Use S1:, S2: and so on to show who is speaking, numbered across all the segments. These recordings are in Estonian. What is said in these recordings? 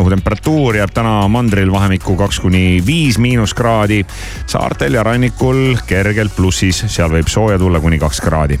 S1: õhutemperatuur jääb täna mandril vahemikku kaks kuni viis miinuskraadi. saartel ja rannikul kergelt plussis, seal võib sooja tulla kuni kaks kraadi.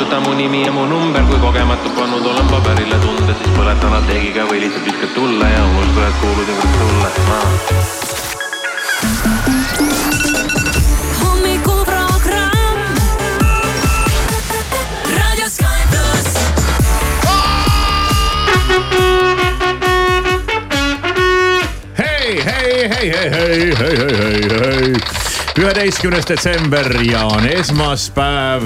S2: kustuta mu nimi ja mu number, kui kogemata pannud olen paberile tunde, siis põletan apteegiga või lihtsalt viskad tulle ja unustujad kuulud ja kõik tulle ma.
S3: hommikuprogramm. Raadio Sky pluss.
S1: hei, hei, hei, hei, hei, hei, hei, hei üheteistkümnes detsember ja on esmaspäev.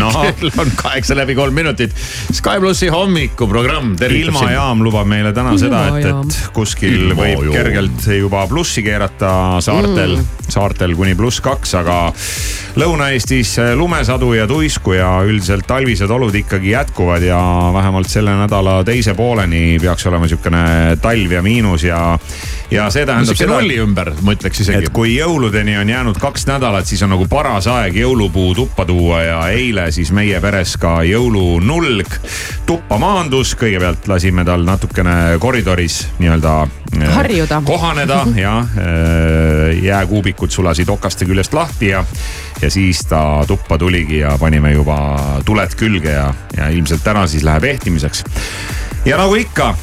S1: noh, kell on kaheksa läbi kolm minutit. Sky plussi hommikuprogramm. ilmajaam lubab meile täna seda, et, et kuskil võib kergelt juba plussi keerata saartel mm., saartel kuni pluss kaks, aga Lõuna-Eestis lumesadu ja tuisku ja üldiselt talvised olud ikkagi jätkuvad ja vähemalt selle nädala teise pooleni peaks olema sihukene talv ja miinus ja, ja see tähendab
S4: sihuke nulli ümber, ma ütleks isegi.
S1: et kui jõuludeni on jäänud kaks nädalat, siis on nagu paras aeg jõulupuu tuppa tuua ja eile siis meie peres ka jõulunulg tuppa maandus. kõigepealt lasime tal natukene koridoris nii-öelda äh,
S5: Harjuda.
S1: kohaneda ja äh, jääkuubikud sulasid okaste küljest lahti ja, ja siis ta tuppa tuligi ja panime juba tuled külge ja, ja ilmselt täna siis läheb ehtimiseks. Ja nagu ikka,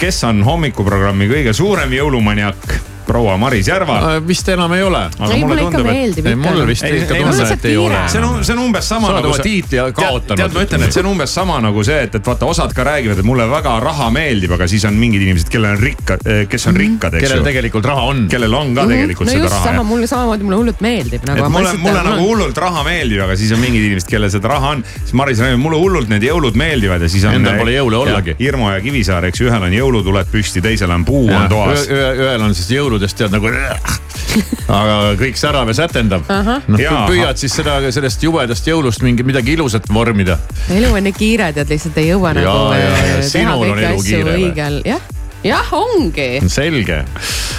S1: kes on hommikuprogrammi kõige suurem jõulumaniak? Proua Maris Järva.
S4: vist enam ei ole.
S5: ei, mulle ikka meeldib.
S4: mul vist ikka tunne, et ei ole.
S1: see on, see on umbes sama
S4: sa oled
S1: nagu
S4: oma tiitli kaotanud.
S1: tead, ma ütlen, et see on umbes sama nagu see, et, et vaata, osad ka räägivad, et mulle väga raha meeldib, aga siis on mingid inimesed, kellel on rikka, kes on rikkad, eks
S4: kellel
S1: ju.
S4: tegelikult raha on.
S1: kellel on ka tegelikult
S5: Mhm. no
S1: seda raha.
S5: sama, mulle samamoodi mulle hullult meeldib nagu.
S1: mulle, mulle nagu hullult raha meeldib, aga siis on mingid inimesed, kellel seda raha on. siis Maris räägib, mulle hullult need jõulud meeldivad ja siis on.
S4: Endal pole jõule ollagi.
S1: Irmo ja Kivisaar, eks ju, ühel on jõulutuled püsti, teisel on puu on toas.
S4: ühel on siis jõuludest tead nagu. aga kõik särav ja sätendab. noh, püüad siis seda, sellest jubedast jõulust mingi midagi ilusat vormida.
S5: elu on nii kiire, tead lihtsalt ei jõua
S4: Jaa,
S5: nagu äh,
S4: ja
S5: teha
S4: sinul on
S5: kõiki
S4: elu
S5: asju õigel, jah. jah, ongi.
S4: selge,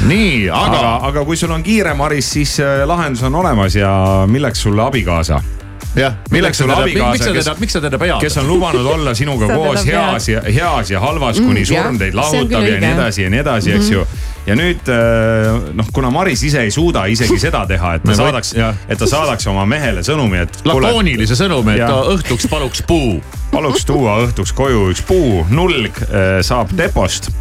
S4: nii,
S1: aga
S4: aga,
S1: aga kui sul on kiire, Maris, siis äh, lahendus on olemas ja milleks sulle abikaasa,
S4: jah, milleks
S1: sul abikaasa, kes-
S4: miks sa teda pead?
S1: kes on lubanud olla sinuga koos heas ja heas ja halvas, kuni
S5: Mm,
S1: surm teid lahutab ja nii edasi ja nii edasi, eks ju. ja nüüd äh, noh, kuna Maris ise ei suuda isegi seda teha, et ta saadaks et ta saadaks oma mehele sõnumi, et
S4: lakoonilise sõnumi, et ta õhtuks paluks puu.
S1: paluks tuua õhtuks koju üks puu, nulg äh, saab depost,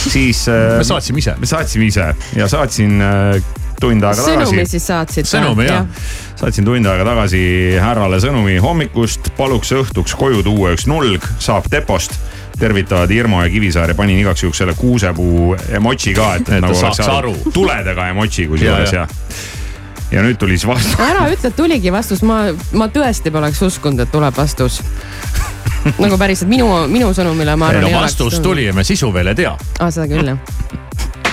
S1: siis äh,
S4: me saatsime ise.
S1: me saatsime ise. Ja saatsin äh, tund aega
S5: sõnumi
S1: tagasi,
S5: siis saatsid?
S4: Sõnumi, jah.
S1: saatsin tund aega tagasi härrale sõnumi hommikust, paluks õhtuks koju tuua üks nulg, saab depost tervitavad Irmo ja Kivisaar ja panin igaks juhuks selle kuusepuu emotsi ka, et,
S4: Et
S1: nagu
S4: saaks
S1: oleks
S4: aru.
S1: tuledega emotsi kusjuures
S4: Ja,
S1: ja, ja. ja nüüd tuli siis vastus.
S5: ära ütle, et tuligi vastus, ma, ma tõesti poleks uskunud, et tuleb vastus. nagu päriselt minu, minu sõnumile ma
S4: ei
S5: arvan
S4: no vastus. tuli ja me sisu veel ei tea.
S5: aa, seda küll jah.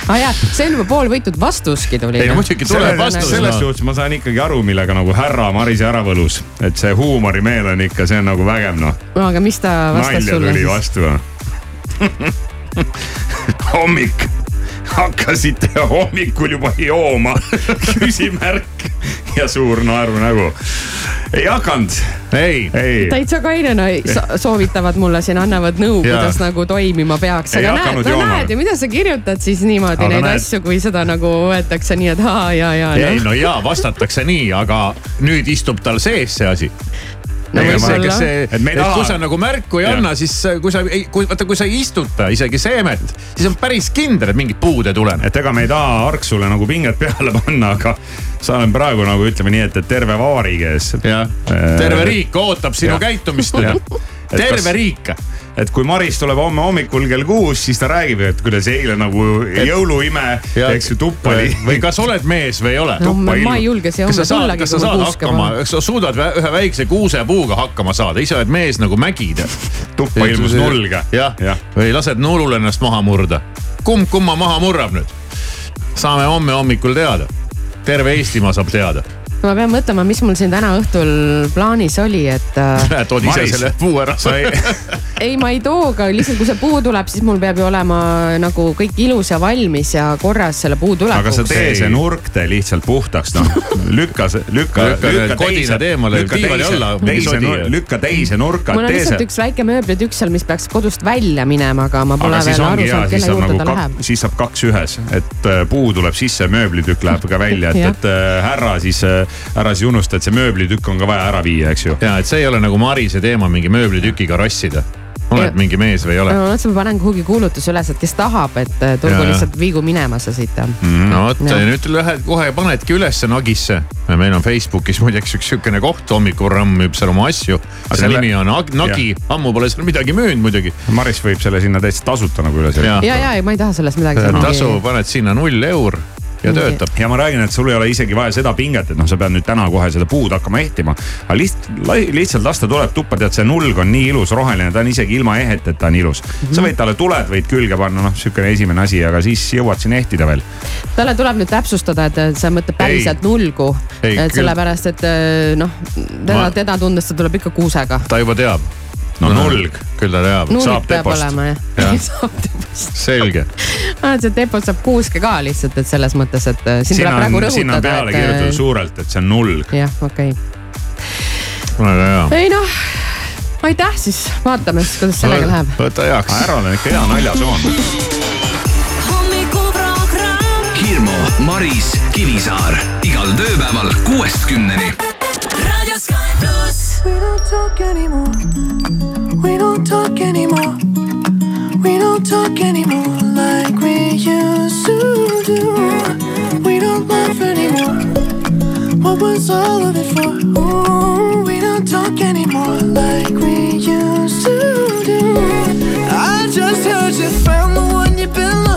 S5: Aa jaa, see on juba poolvõitud vastuski tuli.
S4: ei no muidugi tuleb vastus.
S1: selles suhtes ma saan ikkagi aru, millega nagu härra Maris ära võlus, et see huumorimeel on ikka, see on nagu vägev noh,
S5: no aga mis ta vastas
S1: nalja
S5: sulle
S1: tuli
S5: siis?
S1: vastu. hommik, hakkasite hommikul juba jooma, küsimärk ja suur naerunägu. Ei hakanud,
S4: ei,
S1: ei.
S5: täitsa kainena so- soovitavad mulle siin, annavad nõu, kuidas nagu toimima peaks, aga näed, no
S1: jooma.
S5: näed ju, mida sa kirjutad siis niimoodi
S1: Aga
S5: neid
S1: näed.
S5: asju, kui seda nagu võetakse nii, et aa ja, ja,
S4: ei
S5: noh.
S4: no ja vastatakse nii, aga nüüd istub tal sees see asi.
S5: No
S4: ega see, kas see,
S1: Et
S4: et kui sa nagu märku ei
S1: Jah.
S4: anna, siis äh, kui sa ei, kui vaata, kui sa ei istuta isegi seemet, siis on päris kindel, et mingit puud ei tule.
S1: et ega me ei taha Arksule nagu pinget peale panna, aga sa olen praegu nagu ütleme nii, et, et terve vabariigi ees.
S4: jah, terve riik ootab sinu
S1: Jah.
S4: käitumist terve
S1: kas-
S4: riik.
S1: Et kui Maris tuleb homme hommikul kell kuus, siis ta räägib, et kuidas eile nagu jõuluime, eks ju, tuppa oli.
S4: või kas oled mees või ei ole?
S5: no
S1: tuppa
S5: ma ma ei julge siia homme tullagi,
S4: kas sa
S5: ma
S4: saad hakkama, kas sa suudad vä- ühe väikse kuusepuuga hakkama saada, ise oled mees nagu mägi tead.
S1: tuppa ilmus nulg.
S4: jah
S1: Jah.,
S4: või lased noolul ennast maha murda. kumb kumma maha murrab nüüd? saame homme hommikul teada. terve Eestimaa saab teada.
S5: Ma pean mõtlema, mis mul siin täna õhtul plaanis oli, et äh,
S4: tood ise selle puu ära.
S1: sa ei,
S5: ei, ma ei too, aga lihtsalt kui see puu tuleb, siis mul peab ju olema nagu kõik ilus ja valmis ja korras selle puu
S1: aga sa
S5: tulekuks.
S1: tee see nurk tee lihtsalt puhtaks, noh. lükka see, lükka,
S4: Lükka kodinad eemale, mingi
S1: teise
S4: sodi.,
S1: lükka teise nurka,
S5: mul on lihtsalt
S1: see.
S5: üks väike mööblitükk seal, mis peaks kodust välja minema, aga ma pole
S1: aga siis
S5: veel aru saanud, kelle
S1: saab
S5: juurde
S1: nagu
S5: ta läheb.
S1: siis saab kaks ühes, et äh, puu tuleb sisse, mööblitükk läheb ka välja, et, et äh, härra siis, ära siis unusta, et see mööblitükk on ka vaja ära viia, eks ju.
S4: ja et see ei ole nagu Marise teema mingi mööblitükiga rossida. oled
S5: Ja.
S4: mingi mees või ei ole?
S5: ma mõtlesin, ma panen kuhugi kuulutuse üles, et kes tahab, et äh, tulgu
S4: Ja, ja.
S5: lihtsalt viigu minema see siit.
S4: no vot ja nüüd lähed kohe panedki ülesse nagisse. meil on Facebookis muideks üks sihukene koht, hommikuprogramm müüb seal oma asju. selle
S1: selle-
S4: nimi on Ag- Nagi, ammu pole seal midagi müünud muidugi.
S1: Maris võib selle sinna täitsa tasuta nagu üles
S4: Jaa.
S5: ja, ja, ja ma ei taha sellest midagi.
S4: tasu, paned sinna null eur ja töötab.
S1: ja ma räägin, et sul ei ole isegi vaja seda pinget, et noh, sa pead nüüd täna kohe seda puud hakkama ehtima. aga lihtsalt, lihtsalt las ta tuleb tuppa, tead, see nulg on nii ilus, roheline, ta on isegi ilma eheteta on ilus.
S5: Mhm.
S1: sa võid talle tuled, võid külge panna, noh, sihukene esimene asi, aga siis jõuad siin ehtida veel.
S5: talle tuleb nüüd täpsustada, et sa mõtled päriselt nulgu.
S4: Ei, küll.
S5: sellepärast, et noh, teda
S4: Ma-,
S5: teda tundes ta tuleb ikka kuusega.
S4: ta juba teab.
S1: No nulg,
S4: küll ta teab,
S5: nulg
S1: saab
S5: peab
S1: depost.
S5: olema jah ja. saab depost.
S4: selge.
S5: et see depot saab kuuske ka lihtsalt, et selles mõttes, et äh, siin tuleb praegu
S1: on, sinna on
S5: rõhutada,
S1: peale
S5: et
S1: kirjutatud
S5: äh,
S1: suurelt, et see on nulg.
S5: jah, okei
S4: väga hea
S5: okay.. ei noh, aitäh siis, vaatame siis, kuidas sellega läheb.
S4: võta heaks.
S1: härral on ikka hea naljasoon.
S6: Hirmu, Maris, Kivisaar igal tööpäeval kuuest kümneni.
S3: Raadio Sky pluss.
S7: We don't talk anymore. We don't talk anymore. We don't talk anymore like we used to do. We don't laugh anymore. What was all of it for? Ooh, we don't talk anymore like we used to do. I just heard you found the one you've been looking.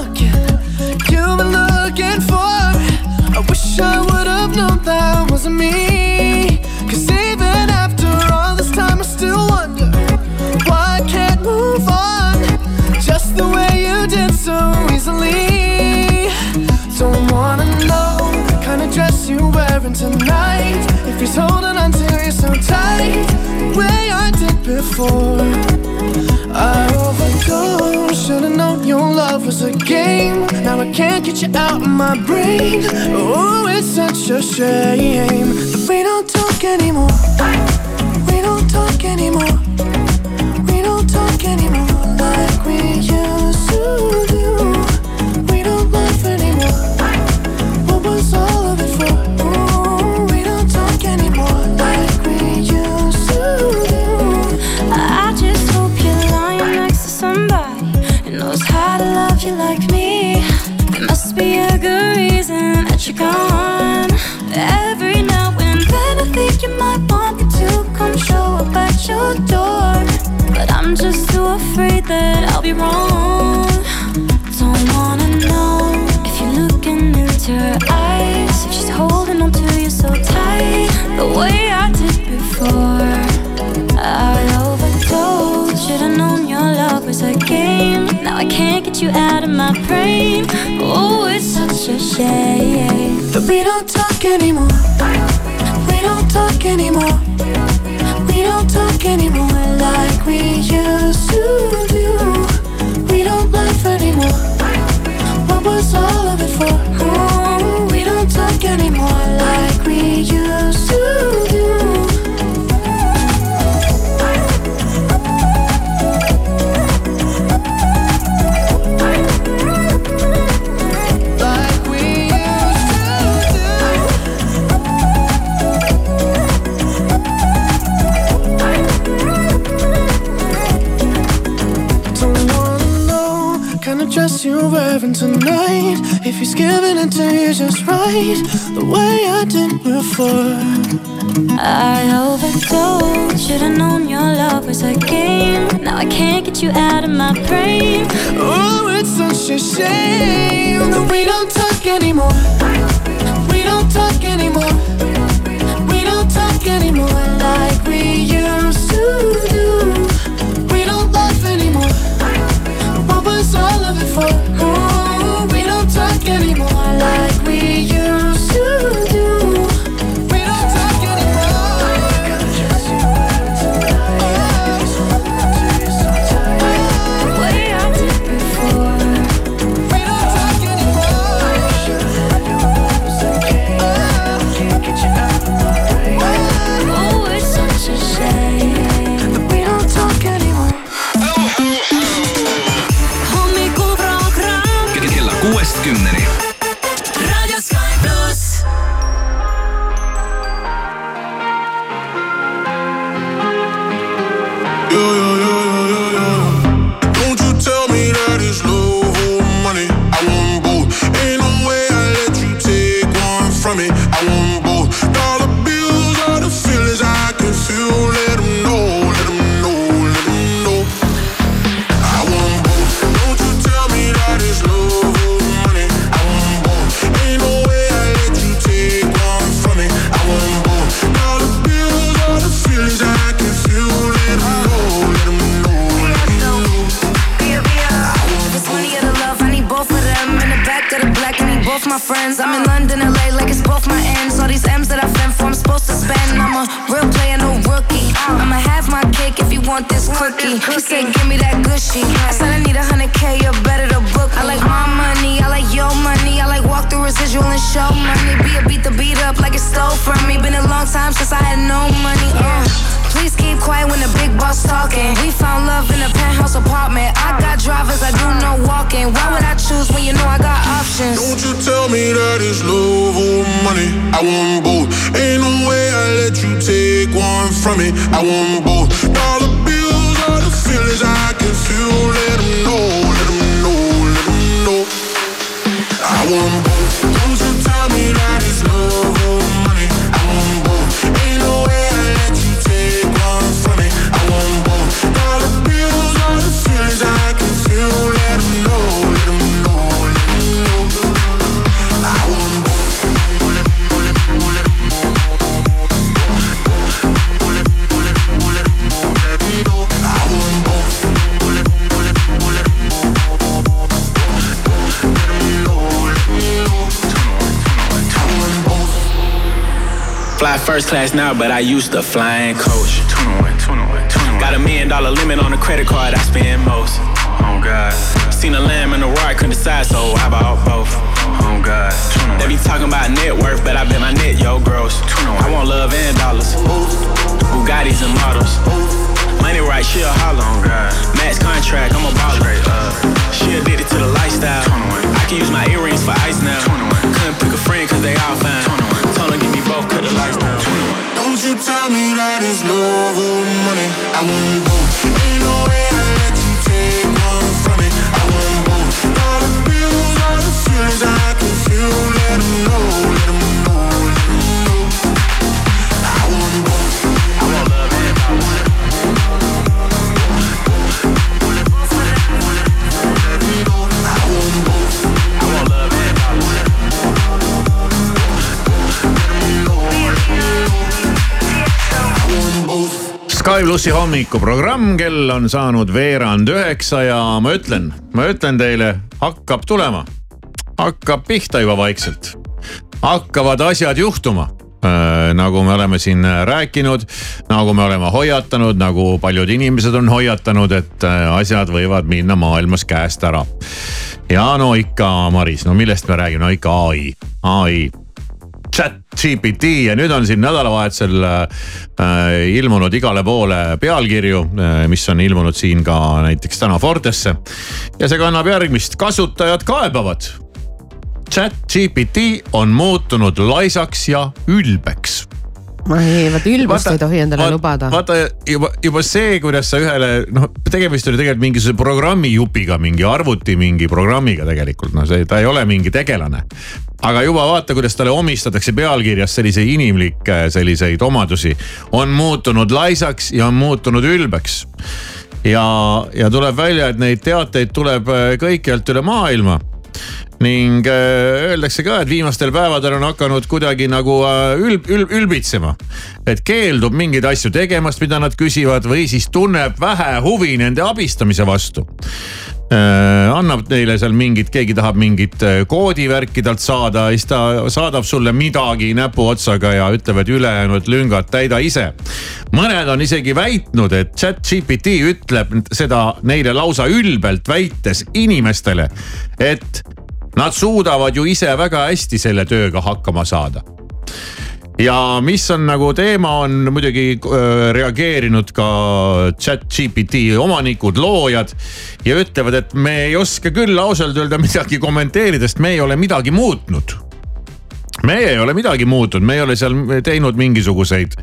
S7: Before. I overdosed, should've known your love was a game. Now I can't get you out of my brain. Oh, it's such a shame that we don't talk anymore. We don't talk anymore. Anymore. We don't talk anymore. We
S3: don't
S7: talk anymore. We're like we used to was all of it for? Oh, we don't talk anymore like we used to do. Right, the way I did before.
S3: I overdosed. Should've known your love was a game. Now I can't get you out of my brain.
S7: Oh, it's such a shame that we don't talk anymore. We don't talk anymore. We don't talk anymore like we used to do. We don't laugh anymore. What was all of it for? Oh, we don't talk anymore like we used
S8: cookie. He said, give me that gushy. I said, I need a hundred K, you better to book. I like my money, I like your money. I like walk through residual and show money. Be a beat the beat up like it's stole from me. Been a long time since I had no money. Uh. Please keep quiet when the big boss talking. We found love in a penthouse apartment. I got drivers, I do no walking. Why would I choose when you know I got options?
S9: Don't you tell me that it's love or money. I want both. Ain't no way I let you take one from me. I want both. Dollar bills are the feelings I can feel. Let 'em know, let 'em know, let 'em know. I want
S10: first class now, but I used to fly in coach. 21, 21, 21. Got a million dollar limit on the credit card, I spend most. Oh God. Seen a lamb and a roar, couldn't decide, so I bought both. Oh God. They be talking about net worth, but I bet my net, yo, gross. I want love and dollars. Bugattis and models. Money right, she a holler. Oh God. Max contract, I'm a baller. She addicted to the lifestyle. I can use my earrings for ice
S9: I want
S4: Sky plussi hommikuprogramm, kell on saanud veerand üheksa ja ma ütlen, ma ütlen teile, hakkab tulema. hakkab pihta juba vaikselt. hakkavad asjad juhtuma äh, nagu me oleme siin rääkinud, nagu me oleme hoiatanud, nagu paljud inimesed on hoiatanud, et äh, asjad võivad minna maailmas käest ära. ja no ikka, Maris, no millest me räägime, no ikka ai, ai chat GPT ja nüüd on siin nädalavahetusel äh, ilmunud igale poole pealkirju äh,, mis on ilmunud siin ka näiteks täna Fortesse. ja see kannab järgmist, kasutajad kaebavad. chat GPT on muutunud laisaks ja ülbeks
S5: ei, vaata ülbust ei tohi endale
S4: vaat-
S5: lubada.
S4: vaata juba, juba see, kuidas sa ühele noh, tegemist oli tegelikult mingisuguse programmijupiga, mingi arvuti mingi programmiga tegelikult, no see, ta ei ole mingi tegelane. Aga juba vaata, kuidas talle omistatakse pealkirjas selliseid inimlikke selliseid omadusi. on muutunud laisaks ja on muutunud ülbeks. ja, ja tuleb välja, et neid teateid tuleb äh, kõikjalt üle maailma ning äh, öeldakse ka, et viimastel päevadel on hakanud kuidagi nagu äh, ülb, ülb, ülbitsema. et keeldub mingeid asju tegemast, mida nad küsivad või siis tunneb vähe huvi nende abistamise vastu annab neile seal mingit, keegi tahab mingit äh, koodivärki talt saada, siis ta saadab sulle midagi näpuotsaga ja ütleb, et ülejäänud lüngad täida ise. mõned on isegi väitnud, et chat GPT ütleb seda neile lausa ülbelt väites inimestele, et nad suudavad ju ise väga hästi selle tööga hakkama saada ja mis on nagu teema, on muidugi äh, reageerinud ka chat GPT omanikud, loojad. ja ütlevad, et me ei oska küll ausalt öelda midagi kommenteerida, sest me ei ole midagi muutnud meie ei ole midagi muutnud, me ei ole seal teinud mingisuguseid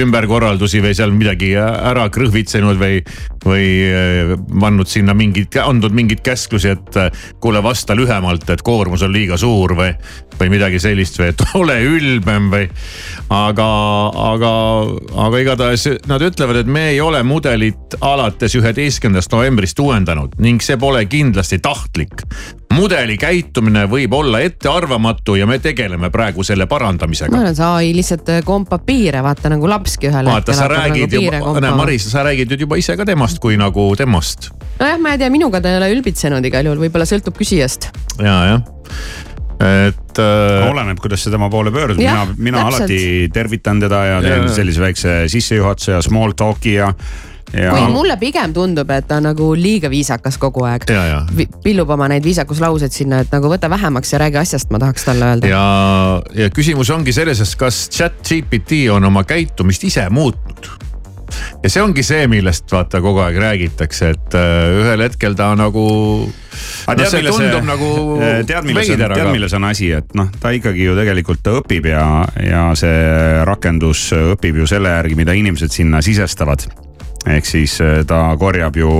S4: ümberkorraldusi või seal midagi ära krõhvitsenud või, või äh, pannud sinna mingid, andnud mingeid käsklusi, et äh, kuule, vasta lühemalt, et koormus on liiga suur või, või midagi sellist või et ole ülbem või. aga, aga, aga igatahes nad ütlevad, et me ei ole mudelit alates üheteistkümnendast novembrist uuendanud ning see pole kindlasti tahtlik mudeli käitumine võib olla ettearvamatu ja me tegeleme praegu selle parandamisega.
S5: ma arvan, see ai lihtsalt äh, kompab piire, vaata nagu lapski ühel
S4: vaata, sa räägid
S5: nagu
S4: juba, näe Maris, sa räägid nüüd juba ise ka temast kui nagu temast.
S5: nojah, ma ei tea, minuga ta ei ole ülbitsenud igal juhul, võib-olla sõltub küsijast.
S4: ja, jah et äh....
S1: oleneb, kuidas sa tema poole pöördud,
S5: Jah,
S1: mina, mina
S5: täpselt.
S1: alati tervitan teda ja teen
S4: Jaa.
S1: sellise väikse sissejuhatuse ja small talk'i ja, ja.
S5: Kui mulle pigem tundub, et ta on nagu liiga viisakas kogu aeg.
S4: ja, ja.
S5: pillub oma neid viisakuslauseid sinna, et nagu võta vähemaks ja räägi asjast, ma tahaks talle öelda.
S4: ja, ja küsimus ongi selles, et kas chat GPT on oma käitumist ise muutnud ja see ongi see, millest vaata kogu aeg räägitakse, et äh, ühel hetkel ta nagu. no see tundub nagu
S1: tead, milles on, tead, milles on asi, et noh, ta ikkagi ju tegelikult ta õpib ja, ja see rakendus õpib ju selle järgi, mida inimesed sinna sisestavad ehk siis eh, ta korjab ju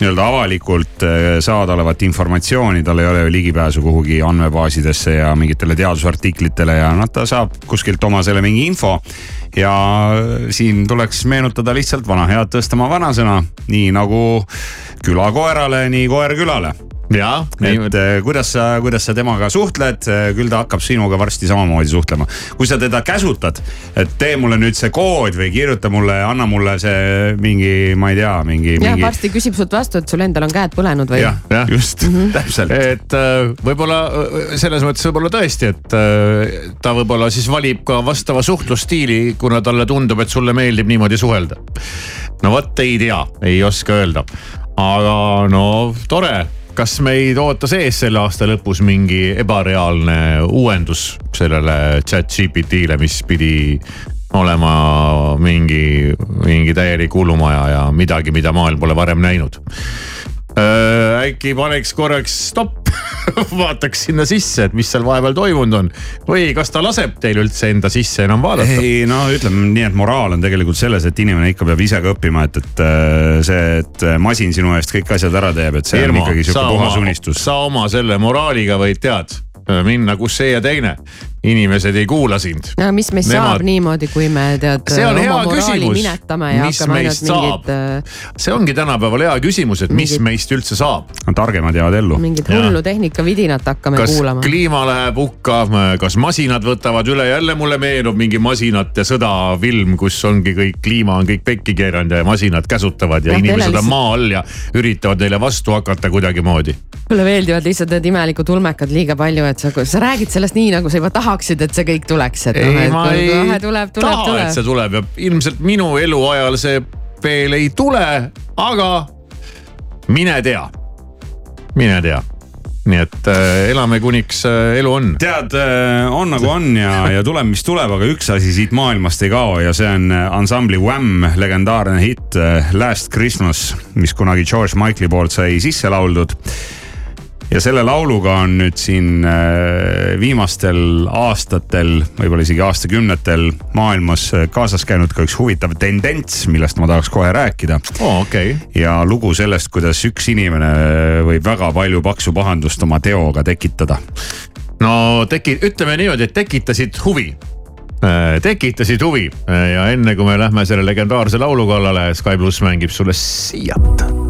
S1: nii-öelda avalikult eh, saadaolevat informatsiooni, tal ei ole ju ligipääsu kuhugi andmebaasidesse ja mingitele teadusartiklitele ja noh, ta saab kuskilt oma selle mingi info. ja siin tuleks meenutada lihtsalt vana head Tõstamaa vanasõna, nii nagu küla koerale, nii koer külale
S4: jah,
S1: et eh, kuidas sa, kuidas sa temaga suhtled, küll ta hakkab sinuga varsti samamoodi suhtlema. kui sa teda käsutad, et tee mulle nüüd see kood või kirjuta mulle, anna mulle see mingi, ma ei tea, mingi.
S5: jah,
S1: mingi...
S5: varsti küsib sult vastu, et sul endal on käed põlenud või?
S1: jah, jah, just mm, -hmm. täpselt.
S4: et äh, võib-olla äh, selles mõttes võib-olla tõesti, et äh, ta võib-olla siis valib ka vastava suhtlusstiili, kuna talle tundub, et sulle meeldib niimoodi suhelda.
S11: no vot ei tea, ei oska öelda. aga no tore, kas meid ootas ees selle aasta lõpus mingi ebareaalne uuendus sellele chat GPT-le, mis pidi olema mingi, mingi täielik hullumaja ja midagi, mida maailm pole varem näinud. Äkki paneks korraks stopp vaataks sinna sisse, et mis seal vahepeal toimunud on. või kas ta laseb teil üldse enda sisse enam vaadata?
S1: ei no ütleme nii, et moraal on tegelikult selles, et inimene ikka peab ise ka õppima, et, et äh, see, et masin sinu eest kõik asjad ära teeb, et see Irma, on ikkagi sihuke puhas unistus.
S11: sa oma selle moraaliga võid tead minna, kus see ja teine. Inimesed ei kuula sind.
S5: no mis meist Nemad... saab niimoodi, kui me tead oma moraali küsimus. minetame ja mis hakkame ainult mingit.
S11: Äh, see ongi tänapäeval hea küsimus, et mis mingit... meist üldse saab.
S1: targemad jäävad ellu.
S5: mingit hullu tehnikavidinat hakkame
S11: kas
S5: kuulama.
S11: kliima läheb hukka, kas masinad võtavad üle, jälle mulle meenub mingi masinate sõda film, kus ongi kõik, kliima on kõik pekki keeranud ja masinad käsutavad ja, ja inimesed on maa all ja üritavad neile vastu hakata kuidagimoodi.
S5: mulle meeldivad lihtsalt need imelikud ulmekad liiga palju, et sa, sa räägid sellest nii, nagu sa juba tahaksid, et see kõik tuleks, et
S11: noh, et kohe tuleb, tuleb, taha, tuleb. et see tuleb ja ilmselt minu eluajal see veel ei tule, aga mine tea, mine tea nii et äh, elame kuniks äh, elu on.
S1: tead äh,, on nagu on ja, ja tuleb, mis tuleb, aga üks asi siit maailmast ei kao ja see on äh, ansambli Wham legendaarne hitt äh, Last Christmas, mis kunagi George Michael'i poolt sai sisse lauldud ja selle lauluga on nüüd siin äh, viimastel aastatel, võib-olla isegi aastakümnetel maailmas äh, kaasas käinud ka üks huvitav tendents, millest ma tahaks kohe rääkida
S11: oh,. Okay.
S1: ja lugu sellest, kuidas üks inimene äh, võib väga palju paksu pahandust oma teoga tekitada.
S11: no teki-, ütleme niimoodi, et tekitasid huvi tekitasid huvi ja enne kui me lähme selle legendaarse laulu kallale, Sky pluss mängib sulle Siat.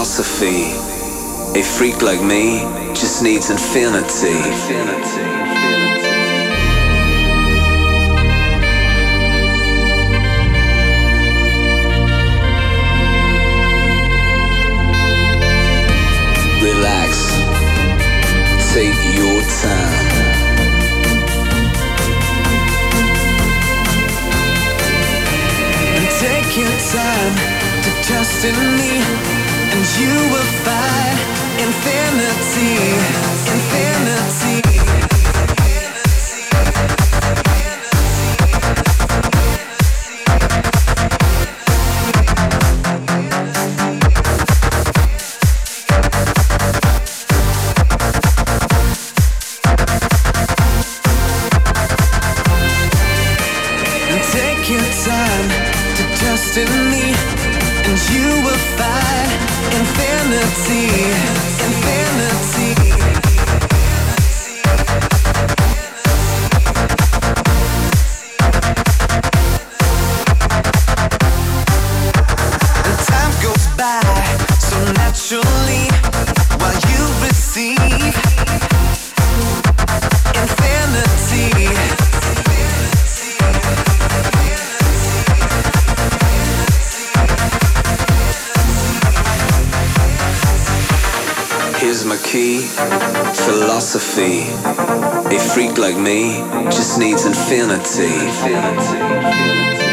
S12: Philosophy. A freak like me just needs infinity. Relax. Take your time.
S13: Take your time to trust in me, you will find infinity, infinity.
S12: Philosophy. A freak like me just needs infinity. Relax.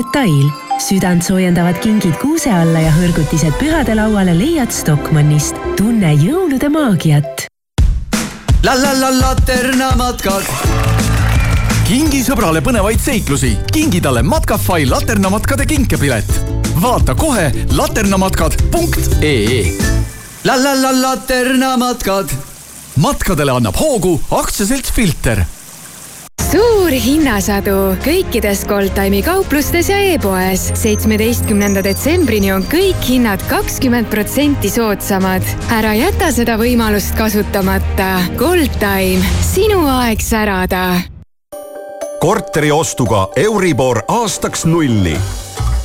S14: Detail. südantsoojendavad kingid kuuse alla ja hõrgutised pühade lauale leiad Stockmannist. tunne jõulude maagiat.
S15: la la la Laterna matkad. kingi sõbrale põnevaid seiklusi, kingi talle Matkafai laternamatkade kinkepilet. vaata kohe laternamatkad.ee. la la la Laterna matkad. matkadele annab hoogu aktsiaselts Filter
S16: suur hinnasadu kõikides Goldtime'i kauplustes ja e-poes. seitsmeteistkümnenda detsembrini on kõik hinnad kakskümmend protsenti soodsamad. ära jäta seda võimalust kasutamata. Goldtime, sinu aeg särada.
S17: korteri ostuga Euribor aastaks nulli.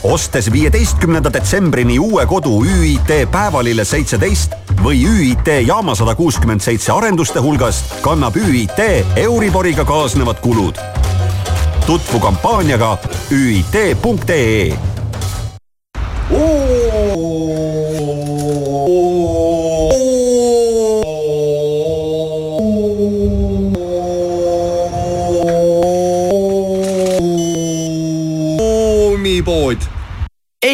S17: Ostes viieteistkümnenda detsembrini uue kodu ÜIT Päevalille seitseteist või ÜIT Jaama sada kuuskümmend seitse arenduste hulgast, kannab ÜIT Euriboriga kaasnevad kulud. tutvu kampaaniaga üit.ee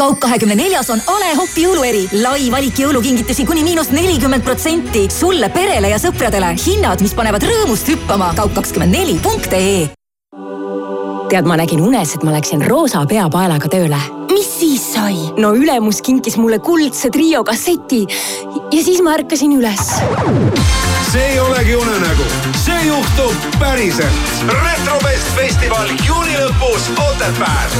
S18: kaup kahekümne neljas on A Le Coq'i jõulueri. lai valik jõulukingitusi kuni miinus nelikümmend protsenti. sulle, perele ja sõpradele hinnad, mis panevad rõõmust hüppama. kaup kakskümmend neli punkt ee.
S19: tead, ma nägin unes, et ma läksin roosa peapaelaga tööle.
S18: mis siis sai?
S19: no ülemus kinkis mulle kuldse trio kasseti ja siis ma ärkasin üles.
S20: see ei olegi unenägu, see juhtub päriselt. retrofest festival juuni lõpus Otepääl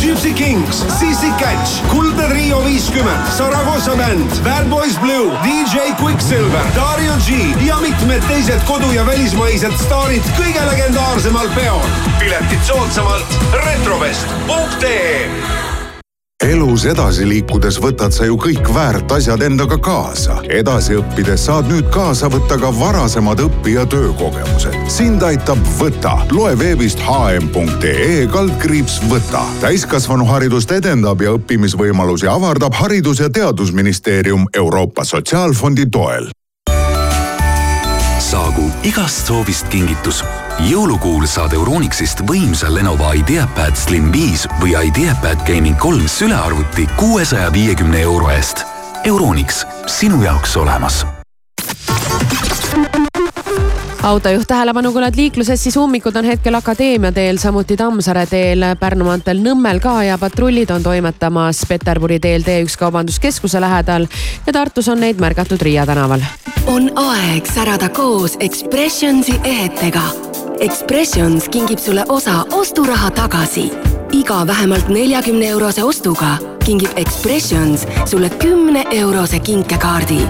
S20: Gypsy Kings, Sissi Catch, Kuldne Trio viiskümmend, Saragossa bänd, Bad Boys Blue, DJ Quicksilver, Dario G ja mitmed teised kodu- ja välismaised staarid kõige legendaarsemal peol. piletid soodsamalt retrovest.ee
S21: elus edasi liikudes võtad sa ju kõik väärt asjad endaga kaasa. edasi õppides saad nüüd kaasa võtta ka varasemad õpi- ja töökogemused. sind aitab Võta. loe veebist hm.ee kaldkriips Võta. täiskasvanuharidust edendab ja õppimisvõimalusi avardab Haridus- ja Teadusministeerium Euroopa Sotsiaalfondi toel
S12: saagu igast soovist kingitus. Jõulukuul saad Euronixist võimsa Lenovo IdeaPad Slim 5 või IdeaPad Gaming kolm sülearvuti kuuesaja viiekümne euro eest. Euronix, sinu jaoks olemas
S5: autojuht tähelepanu, kui oled liikluses, siis ummikud on hetkel Akadeemia teel, samuti Tammsaare teel, Pärnu maanteel Nõmmel ka ja patrullid on toimetamas Peterburi teel T1 kaubanduskeskuse lähedal ja Tartus on neid märgatud Riia tänaval.
S22: on aeg särada koos Expressionsi ehetega. Expressions kingib sulle osa osturaha tagasi. iga vähemalt neljakümne eurose ostuga kingib Expressions sulle kümne eurose kinkekaardi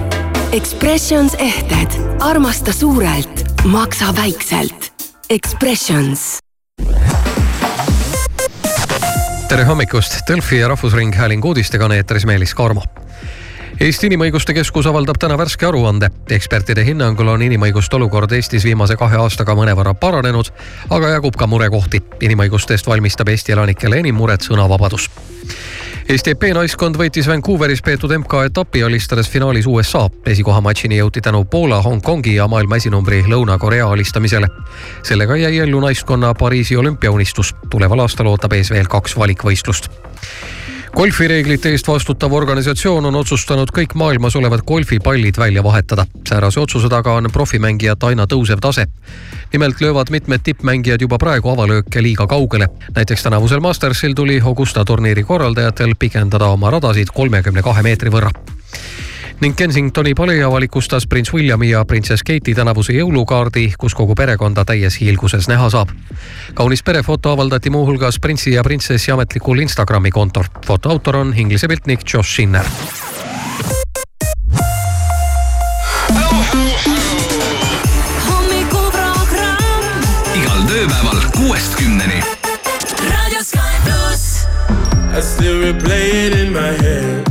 S22: Expressions ehted, armasta suurelt maksa väikselt. Expressions.
S23: tere hommikust, Delfi ja Rahvusringhäälingu uudistega on eetris Meelis Karmo Eesti Inimõiguste Keskus avaldab täna värske aruande. ekspertide hinnangul on inimõiguste olukord Eestis viimase kahe aastaga mõnevõrra paranenud, aga jagub ka murekohti. inimõiguste eest valmistab Eesti elanikele enim muret sõnavabadus Eesti EP naiskond võitis Vancouveris peetud MK-etapi, alistades finaalis USA. esikoha matšini jõuti tänu Poola, Hongkongi ja maailma esinumbri Lõuna-Korea alistamisele. sellega jäi ellu naiskonna Pariisi olümpiaunistus. tuleval aastal ootab ees veel kaks valikvõistlust golfireeglite eest vastutav organisatsioon on otsustanud kõik maailmas olevad golfipallid välja vahetada. säärase otsuse taga on profimängijate aina tõusev tase. nimelt löövad mitmed tippmängijad juba praegu avalööke liiga kaugele. näiteks tänavusel Mastersil tuli Augusta turniiri korraldajatel pikendada oma radasid kolmekümne kahe meetri võrra ning Kensingtoni palee avalikustas prints Williami ja printsess Kate'i tänavuse jõulukaardi, kus kogu perekonda täies hiilguses näha saab. kaunis perefoto avaldati muuhulgas printsi ja printsessi ametlikul Instagrami kontol. foto autor on Inglise piltnik Josh Sinner.
S6: igal tööpäeval kuuest kümneni.
S24: I still replay it in my head.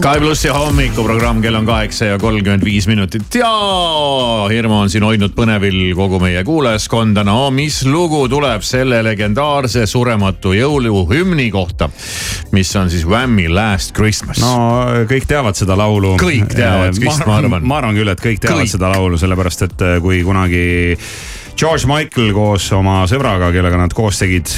S4: Sky plussi hommikuprogramm, kell on kaheksa ja kolmkümmend viis minutit ja hirmu on siin hoidnud põnevil kogu meie kuulajaskonda. no mis lugu tuleb selle legendaarse surematu jõuluhümni kohta, mis on siis Whammy Last Christmas.
S1: no kõik teavad seda laulu.
S4: kõik teavad, vist ma arvan.
S1: ma arvan küll, et kõik teavad
S4: Kõik.
S1: seda laulu, sellepärast et äh, kui kunagi George Michael koos oma sõbraga, kellega nad koos tegid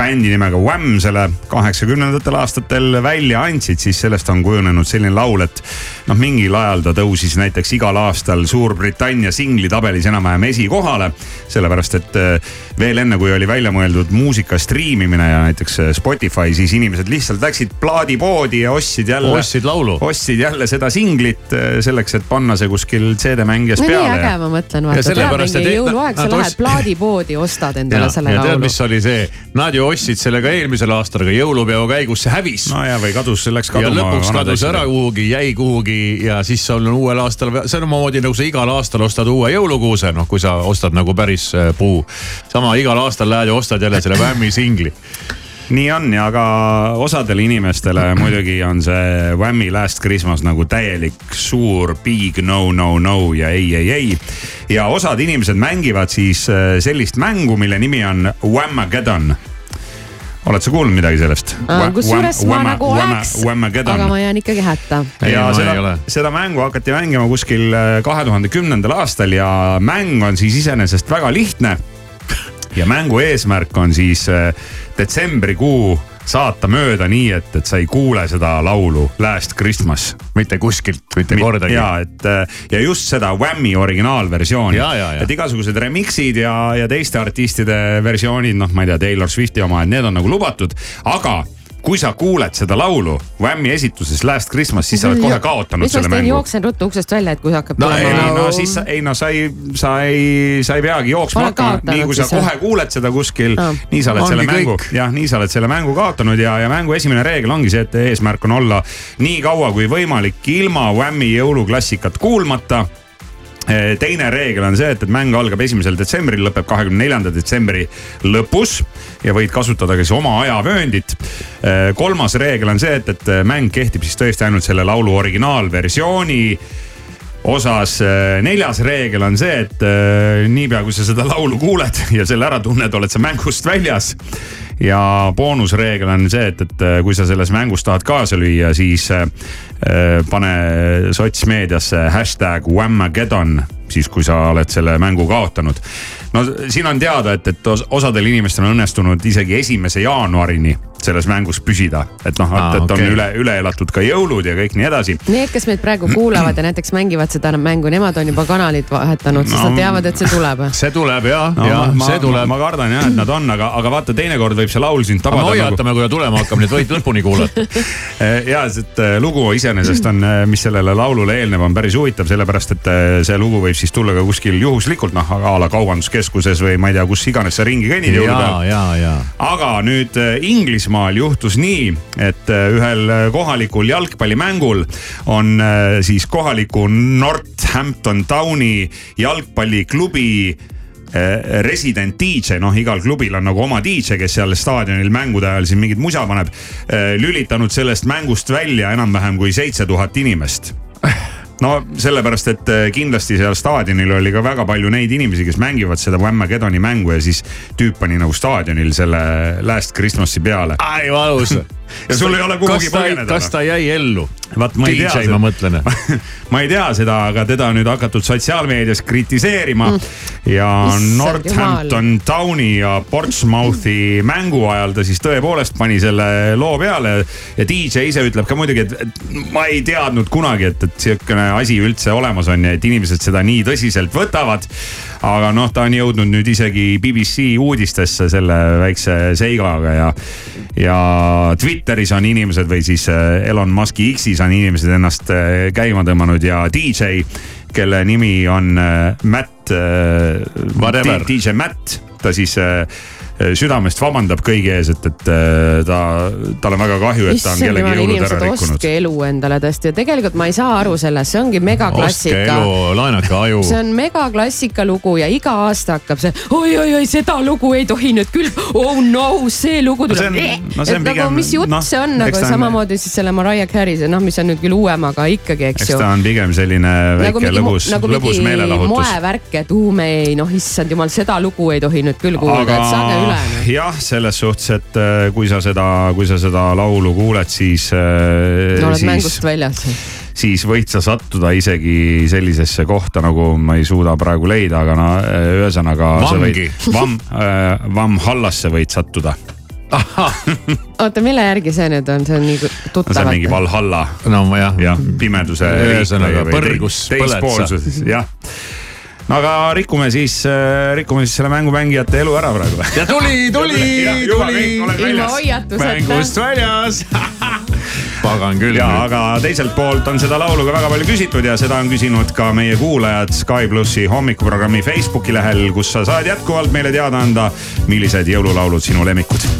S1: bändi nimega Wham selle kaheksakümnendatel aastatel välja andsid, siis sellest on kujunenud selline laul, et noh, mingil ajal ta tõusis näiteks igal aastal Suurbritannia singlitabelis enam-vähem esikohale. sellepärast, et äh, veel enne, kui oli välja mõeldud muusika striimimine ja näiteks äh, Spotify, siis inimesed lihtsalt läksid plaadipoodi ja ostsid jälle.
S4: Ostsid laulu.
S1: ostsid jälle seda singlit äh, selleks, et panna see kuskil CD-mängijas
S5: no nii
S1: peale.
S5: äge, ma mõtlen, vaata, tuleb
S4: sellepärast,
S5: mingi jõuluaeg, sa lähed plaadipoodi, ostad endale
S4: ja,
S5: selle
S4: ja tead,
S5: laulu.
S4: mis oli see, nad ju ostsid selle ka eelmisel aastal, aga jõulupeo käigus see hävis.
S1: no ja, või kadus, see läks
S4: ja
S1: kaduma.
S4: lõpuks kadus ära kuhugi, jäi kuhugi ja siis on uuel aastal samamoodi nagu sa igal aastal ostad uue jõulukuuse, noh kui sa ostad nagu päris äh, puu. sama igal aastal lähed ja ostad jälle selle Whammy singli
S1: nii on ja ka osadele inimestele muidugi on see Whammy Last Christmas nagu täielik suur big no no no ja ei, ei, ei. ja osad inimesed mängivad siis äh, sellist mängu, mille nimi on Whamageddon. Oled sa kuulnud midagi sellest?
S5: kusjuures ma nagu oleks, aga ma jään ikkagi hätta.
S1: ja seda, seda mängu hakati mängima kuskil äh, kahe tuhande kümnendal aastal ja mäng on siis iseenesest väga lihtne. ja mängu eesmärk on siis äh, detsembrikuu saata mööda nii, et, et sa ei kuule seda laulu Last Christmas.
S4: mitte kuskilt, mitte kordagi.
S1: ja, et äh, ja just seda Whammy originaalversiooni. Et igasugused remix'id ja, ja teiste artistide versioonid, noh, ma ei tea, Taylor Swifti oma, et need on nagu lubatud, aga kui sa kuuled seda laulu Whammy esituses Last Christmas, siis sa oled kohe kaotanud
S5: mis ma
S1: selle mängu.
S5: jooksen ruttu uksest välja, et kui hakkab
S1: no ei,
S5: tulema
S1: no siis sa, ei no sa ei, sa ei, sa ei peagi jooksma hakkama, nii kui sa kohe kuuled seda kuskil
S5: Aa.
S1: nii sa oled
S4: Ongi
S1: selle mängu, jah, nii sa oled selle mängu kaotanud ja, ja mängu esimene reegel ongi see, et eesmärk on olla nii kaua kui võimalik ilma Whammy jõuluklassikat kuulmata teine reegel on see, et, et mäng algab esimesel detsembril, lõpeb kahekümne neljanda detsembri lõpus ja võid kasutada ka siis oma ajavööndit. kolmas reegel on see, et, et mäng kehtib siis tõesti ainult selle laulu originaalversiooni osas eh, neljas reegel on see, et eh, niipea kui sa seda laulu kuuled ja selle ära tunned, oled sa mängust väljas. ja boonusreegel on see, et, et eh, kui sa selles mängus tahad kaasa lüüa, siis eh, pane sotsmeediasse hashtag Whamageddon, siis kui sa oled selle mängu kaotanud. no siin on teada, et, et os- osadel inimestel on õnnestunud isegi esimese jaanuarini selles mängus püsida, et noh, et, et on
S4: okei.
S1: üle, üle elatud ka jõulud ja kõik nii edasi
S5: Need, kes meid praegu kuulavad ja näiteks mängivad seda mängu, nemad on juba kanalit vahetanud, sest
S1: No,
S5: nad teavad, et see tuleb.
S4: see tuleb ja
S1: no,
S4: ja
S1: ma,
S4: see tuleb.
S1: ma kardan jah, et nad on, aga, aga vaata, teinekord võib see laul sind
S4: aga me
S1: tabada nagu.
S4: hoiatame, kui ta tulema hakkab, nii et võid lõpuni kuulata.
S1: ja, et äh, lugu iseenesest on, mis sellele laulule eelneb, on päris huvitav, sellepärast et äh, see lugu võib siis tulla ka kuskil juhuslikult, noh a la kaubanduskeskuses või ma ei tea, kus iganes sa ringi kõnnid jõulupäeval. aga nüüd äh, Inglismaal juhtus nii, et äh, ühel äh, kohalikul jalgpallimängul on äh, siis kohaliku Northampton Towni jalgpalliklubi äh, resident DJ, noh, igal klubil on nagu oma DJ, kes seal staadionil mängude ajal siin mingit musa paneb. lülitanud sellest mängust välja enam-vähem kui seitse tuhat inimest no sellepärast, et kindlasti seal staadionil oli ka väga palju neid inimesi, kes mängivad seda Whammagedoni mängu ja siis tüüp pani nagu staadionil selle Last Christmas'i peale.
S4: ai valus
S1: ja sul ei ole kuhugi põgeneda.
S4: kas ta jäi ellu?
S1: vaat ma ei
S4: DJ,
S1: tea.
S4: ma mõtlen
S1: ma ei tea seda, aga teda on nüüd hakatud sotsiaalmeedias kritiseerima mm. ja
S5: Issand
S1: Northampton Towni ja Portsmouthi mängu ajal ta siis tõepoolest pani selle loo peale. ja DJ ise ütleb ka muidugi, et, et ma ei teadnud kunagi, et, et sihukene asi üldse olemas on ja et inimesed seda nii tõsiselt võtavad. Aga noh, ta on jõudnud nüüd isegi BBC uudistesse selle väikse seigaga ja, ja Twitteris on inimesed või siis äh, Elon Musk'i X-is on inimesed ennast äh, käima tõmmanud ja DJ, kelle nimi on äh, Matt. DJ Matt, ta siis südamest vabandab kõigi ees, et, et ta, tal on väga kahju, et ta on kellegi jõulud ära rikkunud.
S5: ostke elu endale tõesti ja tegelikult ma ei saa aru sellest, see ongi
S4: ostke
S5: megaklassika
S4: elu, laenake aju.
S5: see on megaklassika lugu ja iga aasta hakkab see oi-oi-oi, seda lugu ei tohi nüüd küll, oh no see lugu
S1: No see
S5: tuleb
S1: on-. no
S5: et nagu
S1: pigem-
S5: mis jutt
S1: noh,
S5: see on
S1: eks
S5: nagu
S1: ta on-
S5: samamoodi siis selle Mariah Carey, see noh, mis on nüüd küll uuem, aga ikkagi, eks
S1: eks
S5: ju
S1: ta on pigem selline
S5: nagu
S1: väike
S5: mingi,
S1: lõbus,
S5: nagu
S1: lõbus meelelahutus.
S5: moevärk, et uu me ei noh, issand jumal, seda lugu ei tohi nüüd küll kuulda,
S1: aga
S5: et saage üle. Noh.
S1: jah, selles suhtes, et äh, kui sa seda, kui sa seda laulu kuuled, siis äh,
S5: no oled
S1: siis,
S5: mängust väljas.
S1: siis võid sa sattuda isegi sellisesse kohta, nagu ma ei suuda praegu leida, aga no äh, ühesõnaga.
S4: Vangi.
S1: Vam, Vamhallasse võid sattuda.
S5: oota, mille järgi see nüüd on, see on nii
S1: no see
S5: tuttav
S1: on mingi. Valhalla.
S4: no jah.
S1: jah, pimeduse.
S4: Ühesõnaga, põrgus
S1: teispoolsuses, jah aga rikume siis, rikume siis selle mängu mängijate elu ära praegu.
S4: ja tuli, tuli, tuli.
S5: ilma hoiatuseta.
S4: mängust väljas. pagan küll
S1: ja, aga teiselt poolt on seda laulu ka väga palju küsitud ja seda on küsinud ka meie kuulajad Sky plussi hommikuprogrammi Facebooki lehel, kus sa saad jätkuvalt meile teada anda, millised jõululaulud sinu lemmikud.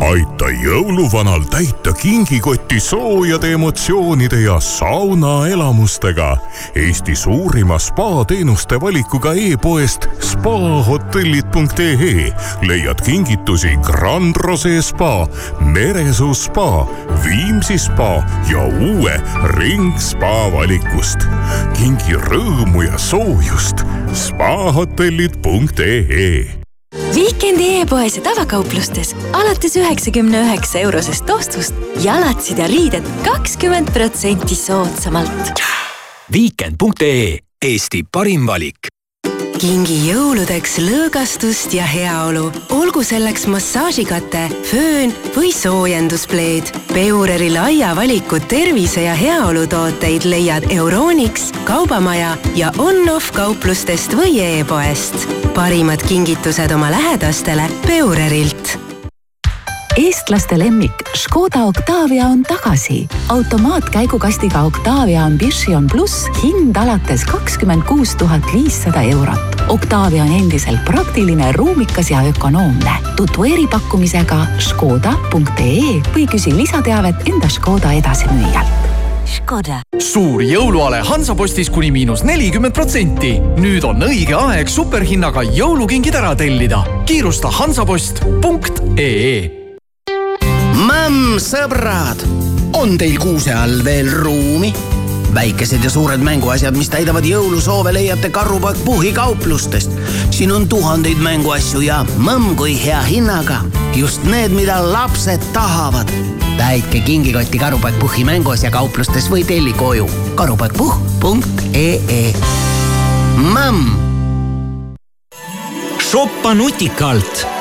S25: aita jõuluvanal täita kingikotti soojade emotsioonide ja saunaelamustega. Eesti suurima spaateenuste valikuga e-poest spahotellid.ee leiad kingitusi Grand Rose spa, Meresuu spa, Viimsi spa ja uue Ring spa valikust. kingi rõõmu ja soojust spahotellid.ee
S26: Viikendi e-poes ja tavakauplustes alates üheksakümne üheksa eurosest ostust jalatsid ja riided kakskümmend protsenti soodsamalt.
S27: Viikend.ee Eesti parim valik
S22: kingi jõuludeks lõõgastust ja heaolu, olgu selleks massaažikate, föön või soojenduspleed. Peureri laia valiku tervise ja heaolu tooteid leiad Euronix, Kaubamaja ja on-off kauplustest või e-poest. parimad kingitused oma lähedastele Peurerilt
S14: eestlaste lemmik Škoda Octavia on tagasi. automaatkäigukastiga Octavia Ambition pluss hind alates kakskümmend kuus tuhat viissada eurot. Octavia on endiselt praktiline, ruumikas ja ökonoomne. tutvu eripakkumisega škoda.ee või küsi lisateavet enda Škoda edasimüüjalt
S15: Škoda. suur jõuluale Hansapostis kuni miinus nelikümmend protsenti. nüüd on õige aeg superhinnaga jõulukingid ära tellida. kiirusta hansapost.ee
S28: Mämm, sõbrad, on teil kuuse all veel ruumi? väikesed ja suured mänguasjad, mis täidavad jõulusoove, leiate Karupoeg Puhhi kauplustest. siin on tuhandeid mänguasju ja mõmm kui hea hinnaga. just need, mida lapsed tahavad. täitke kingikotti Karupoeg Puhhi mänguasja kauplustes või telli koju karupoegpuhh.ee. mõmm.
S29: shoppa nutikalt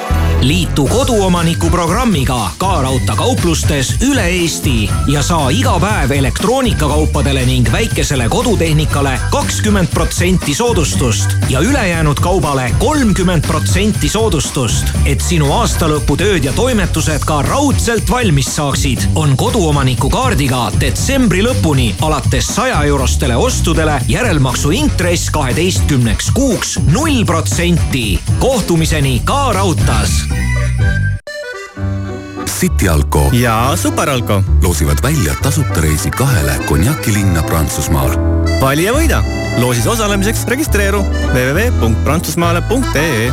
S29: liitu koduomaniku programmiga Ka Raudtee kauplustes üle Eesti ja saa iga päev elektroonikakaupadele ning väikesele kodutehnikale kakskümmend protsenti soodustust ja ülejäänud kaubale kolmkümmend protsenti soodustust. et sinu aastalõputööd ja toimetused ka raudselt valmis saaksid, on koduomaniku kaardiga detsembri lõpuni alates saja eurostele ostudele järelmaksu intress kaheteistkümneks kuuks null protsenti. kohtumiseni Ka Raudtees
S12: City Alko
S30: ja Superalko
S12: loosivad välja tasuta reisi kahele konjakilinna Prantsusmaal.
S30: vali ja võida. loosis osalemiseks registreeru www.prantsusmaale.ee.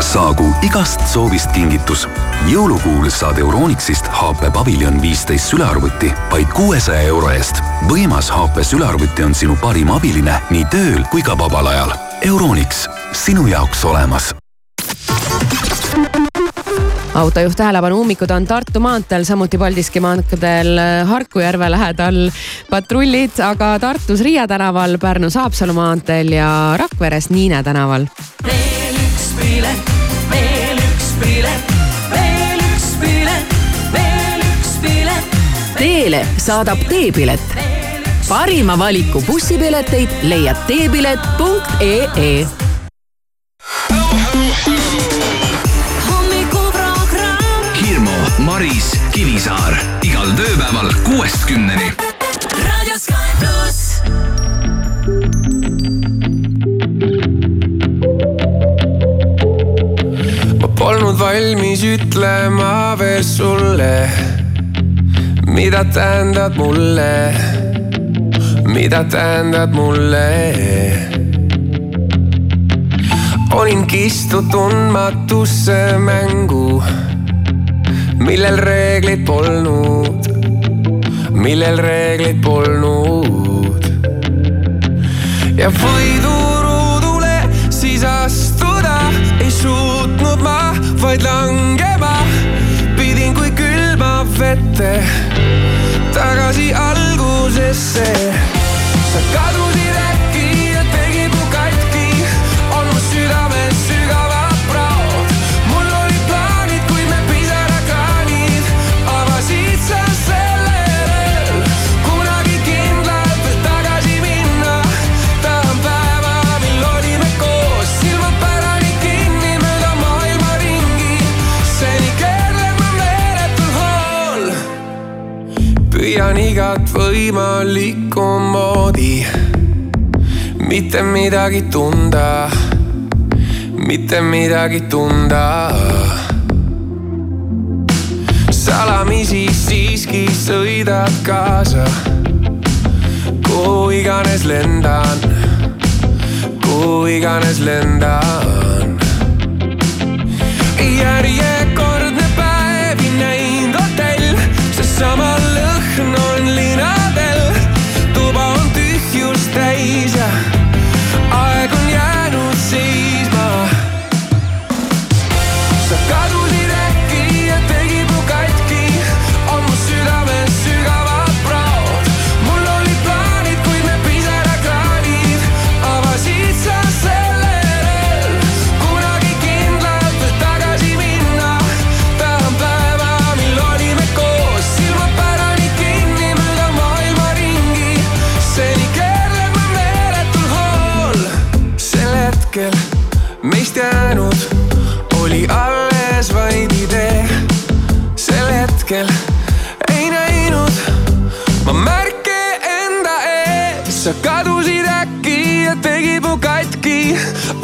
S12: saagu igast soovist kingitus. jõulukuul saad Euronixist HP Pavilion viisteist sülearvuti vaid kuuesaja euro eest. võimas HP sülearvuti on sinu parim abiline nii tööl kui ka vabal ajal. Euronix, sinu jaoks olemas
S5: autojuht tähelepanu, ummikud on Tartu maanteel, samuti Paldiski maanteel Harku järve lähedal patrullid, aga Tartus Riia tänaval, Pärnus Haapsalu maanteel ja Rakveres Niine tänaval.
S3: veel üks pilet, veel üks pilet, veel üks pilet, veel üks pilet.
S22: Teele saadab teepilet. parima valiku bussipileteid leiad teepilet.ee
S6: Maris, Kivisaar igal tööpäeval kuuest kümneni.
S3: raadio Sky pluss.
S31: ma polnud valmis ütlema veel sulle, mida tähendad mulle, mida tähendad mulle. olin kistud tundmatusse mängu, millel reegleid polnud, millel reegleid polnud. ja võiduruudule siis astuda ei suutnud ma, vaid langema pidin kui külma vette tagasi algusesse. võimaliku moodi mitte midagi tunda, mitte midagi tunda. salamisi siiski sõidad kaasa, kuhu iganes lendan, kuhu iganes lendan. järje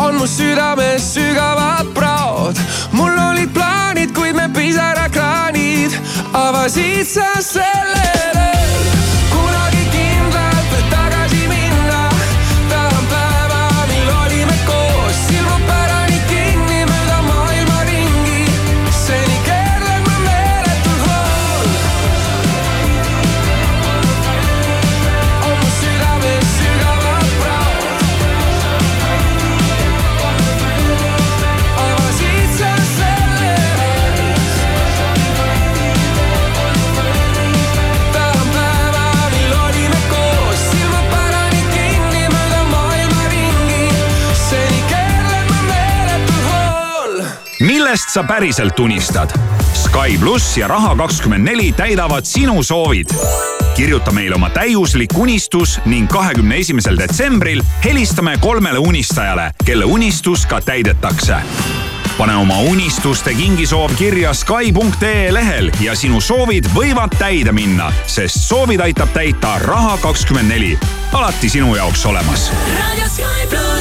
S31: on mu südames sügavad praod. mul olid plaanid, kuid me pisarakraanid avasid sa selle.
S1: millest sa päriselt unistad. Sky pluss ja Raha24 täidavad sinu soovid. kirjuta meile oma täiuslik unistus ning kahekümne esimesel detsembril helistame kolmele unistajale, kelle unistus ka täidetakse pane oma unistuste kingisoov kirja Skype.ee lehel ja sinu soovid võivad täide minna, sest soovid aitab täita Raha24. alati sinu jaoks olemas.
S32: raadio Skype pluss.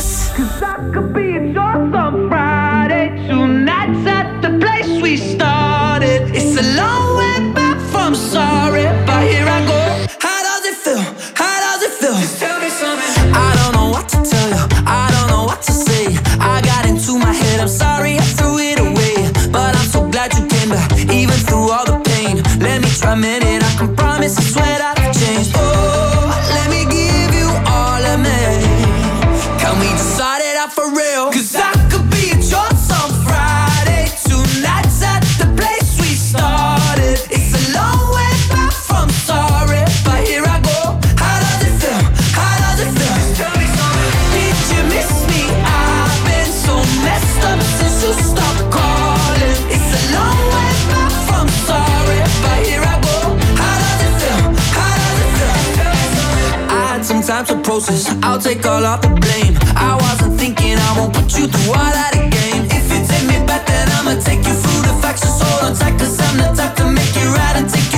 S7: closest. I'll take all of the blame. I wasn't thinking I won't put you through all that again. If you take me back, then I'ma take you through the facts. Just hold on tight, cause I'm the type to make you right and take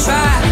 S12: try.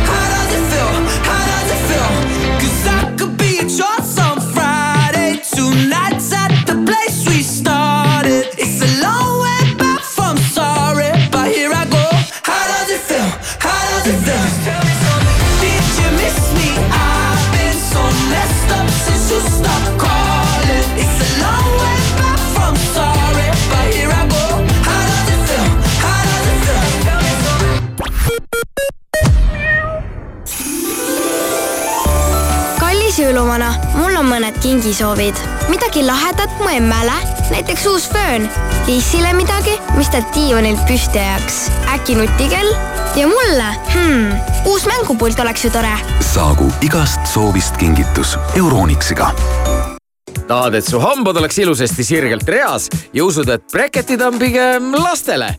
S12: Kingisoovid. midagi lahedat mu emmele, näiteks uus föön. Liisile midagi, mis ta diivanilt püsti ajaks. äkki nutikell? ja mulle hmm,, uus mängupult oleks ju tore.
S27: saagu igast soovist kingitus Euronixiga
S15: tahad, et su hambad oleks ilusasti sirgelt reas ja usud, et breketid on pigem lastele?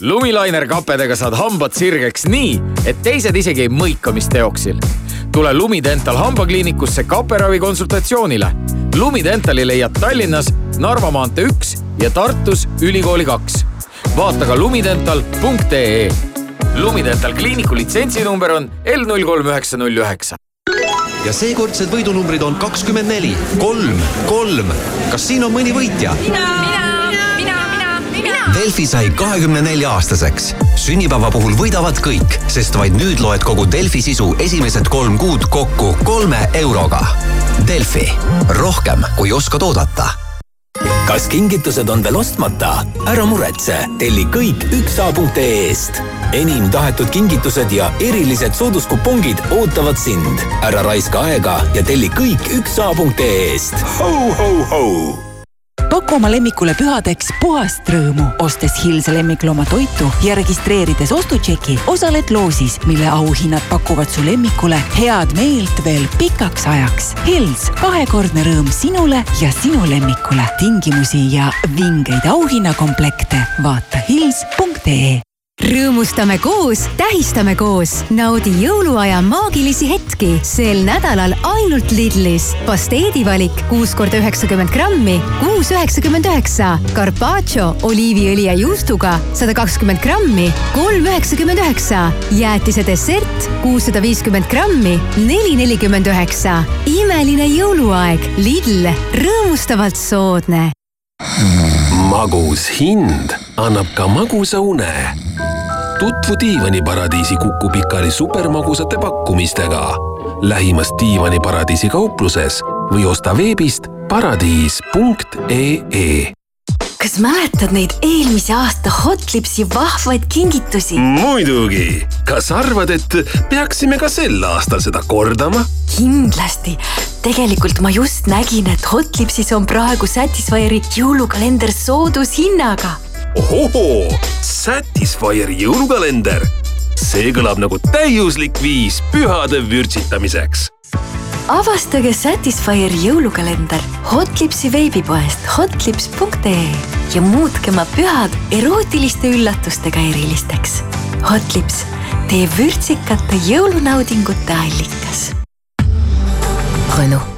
S15: lumilainer kapedega saad hambad sirgeks nii, et teised isegi ei mõika, mis teoksil. Tule Lumidental hambakliinikusse kaperavi konsultatsioonile. Lumidentali leiad Tallinnas Narva maantee üks ja Tartus Ülikooli kaks. vaata ka lumidental.ee. Lumidental kliiniku litsentsinumber on L null kolm üheksa null üheksa
S17: ja seekordsed võidunumbrid on kakskümmend neli, kolm, kolm. kas siin on mõni võitja?
S33: mina, mina, mina, mina, mina.
S17: Delfi sai kahekümne nelja aastaseks. sünnipäeva puhul võidavad kõik, sest vaid nüüd loed kogu Delfi sisu esimesed kolm kuud kokku kolme euroga. Delfi, rohkem kui oskad oodata
S34: kas kingitused on veel ostmata? ära muretse, telli kõik üksa.ee-st. enim tahetud kingitused ja erilised sooduskupongid ootavad sind. ära raiska aega ja telli kõik üksa.ee-st. ho-ho-ho
S14: paku oma lemmikule pühadeks puhast rõõmu, ostes Hilse lemmiklooma toitu ja registreerides ostutšeki, osaled loosis, mille auhinnad pakuvad su lemmikule head meelt veel pikaks ajaks. Hils, kahekordne rõõm sinule ja sinu lemmikule. tingimusi ja vingeid auhinnakomplekte vaata hils.ee
S16: rõõmustame koos, tähistame koos, naudi jõuluaja maagilisi hetki sel nädalal ainult Lidlis. pasteedivalik kuus korda üheksakümmend grammi, kuus üheksakümmend üheksa. Carpaccio oliiviõli ja juustuga sada kakskümmend grammi, kolm üheksakümmend üheksa. jäätise dessert kuussada viiskümmend grammi, neli nelikümmend üheksa. imeline jõuluaeg, Lidl, rõõmustavalt soodne
S25: magus hind annab ka magusa une. Tutvu diivaniparadiisi Kuku Pikali supermagusate pakkumistega lähimas diivaniparadiisi kaupluses või osta veebist paradiis.ee
S26: kas mäletad neid eelmise aasta Hotlipsi vahvaid kingitusi?
S25: muidugi, kas arvad, et peaksime ka sel aastal seda kordama?
S26: kindlasti. tegelikult ma just nägin, et Hotlipsis on praegu Satisfyeri jõulukalender soodushinnaga.
S25: Ohohoo, Satisfyeri jõulukalender. see kõlab nagu täiuslik viis pühade vürtsitamiseks
S26: avastage Satisfyeri jõulukalender Hotlipsi veebipoest hotlips.ee ja muutke oma pühad erootiliste üllatustega erilisteks. Hotlips, teie vürtsikate jõulunaudingute allikas.
S27: Renault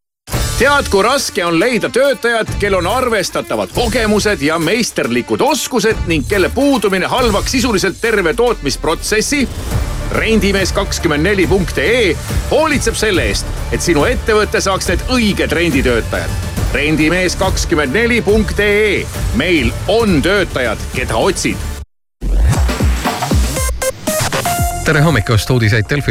S4: tead, kui raske on leida töötajat, kel on arvestatavad kogemused ja meisterlikud oskused ning kelle puudumine halvaks sisuliselt terve tootmisprotsessi? rendimees kakskümmend neli punkt ee hoolitseb selle eest, et sinu ettevõte saaks need õiged renditöötajad. rendimees kakskümmend neli punkt ee, meil on töötajad, keda otsid
S23: tere hommikust, uudiseid Delfilt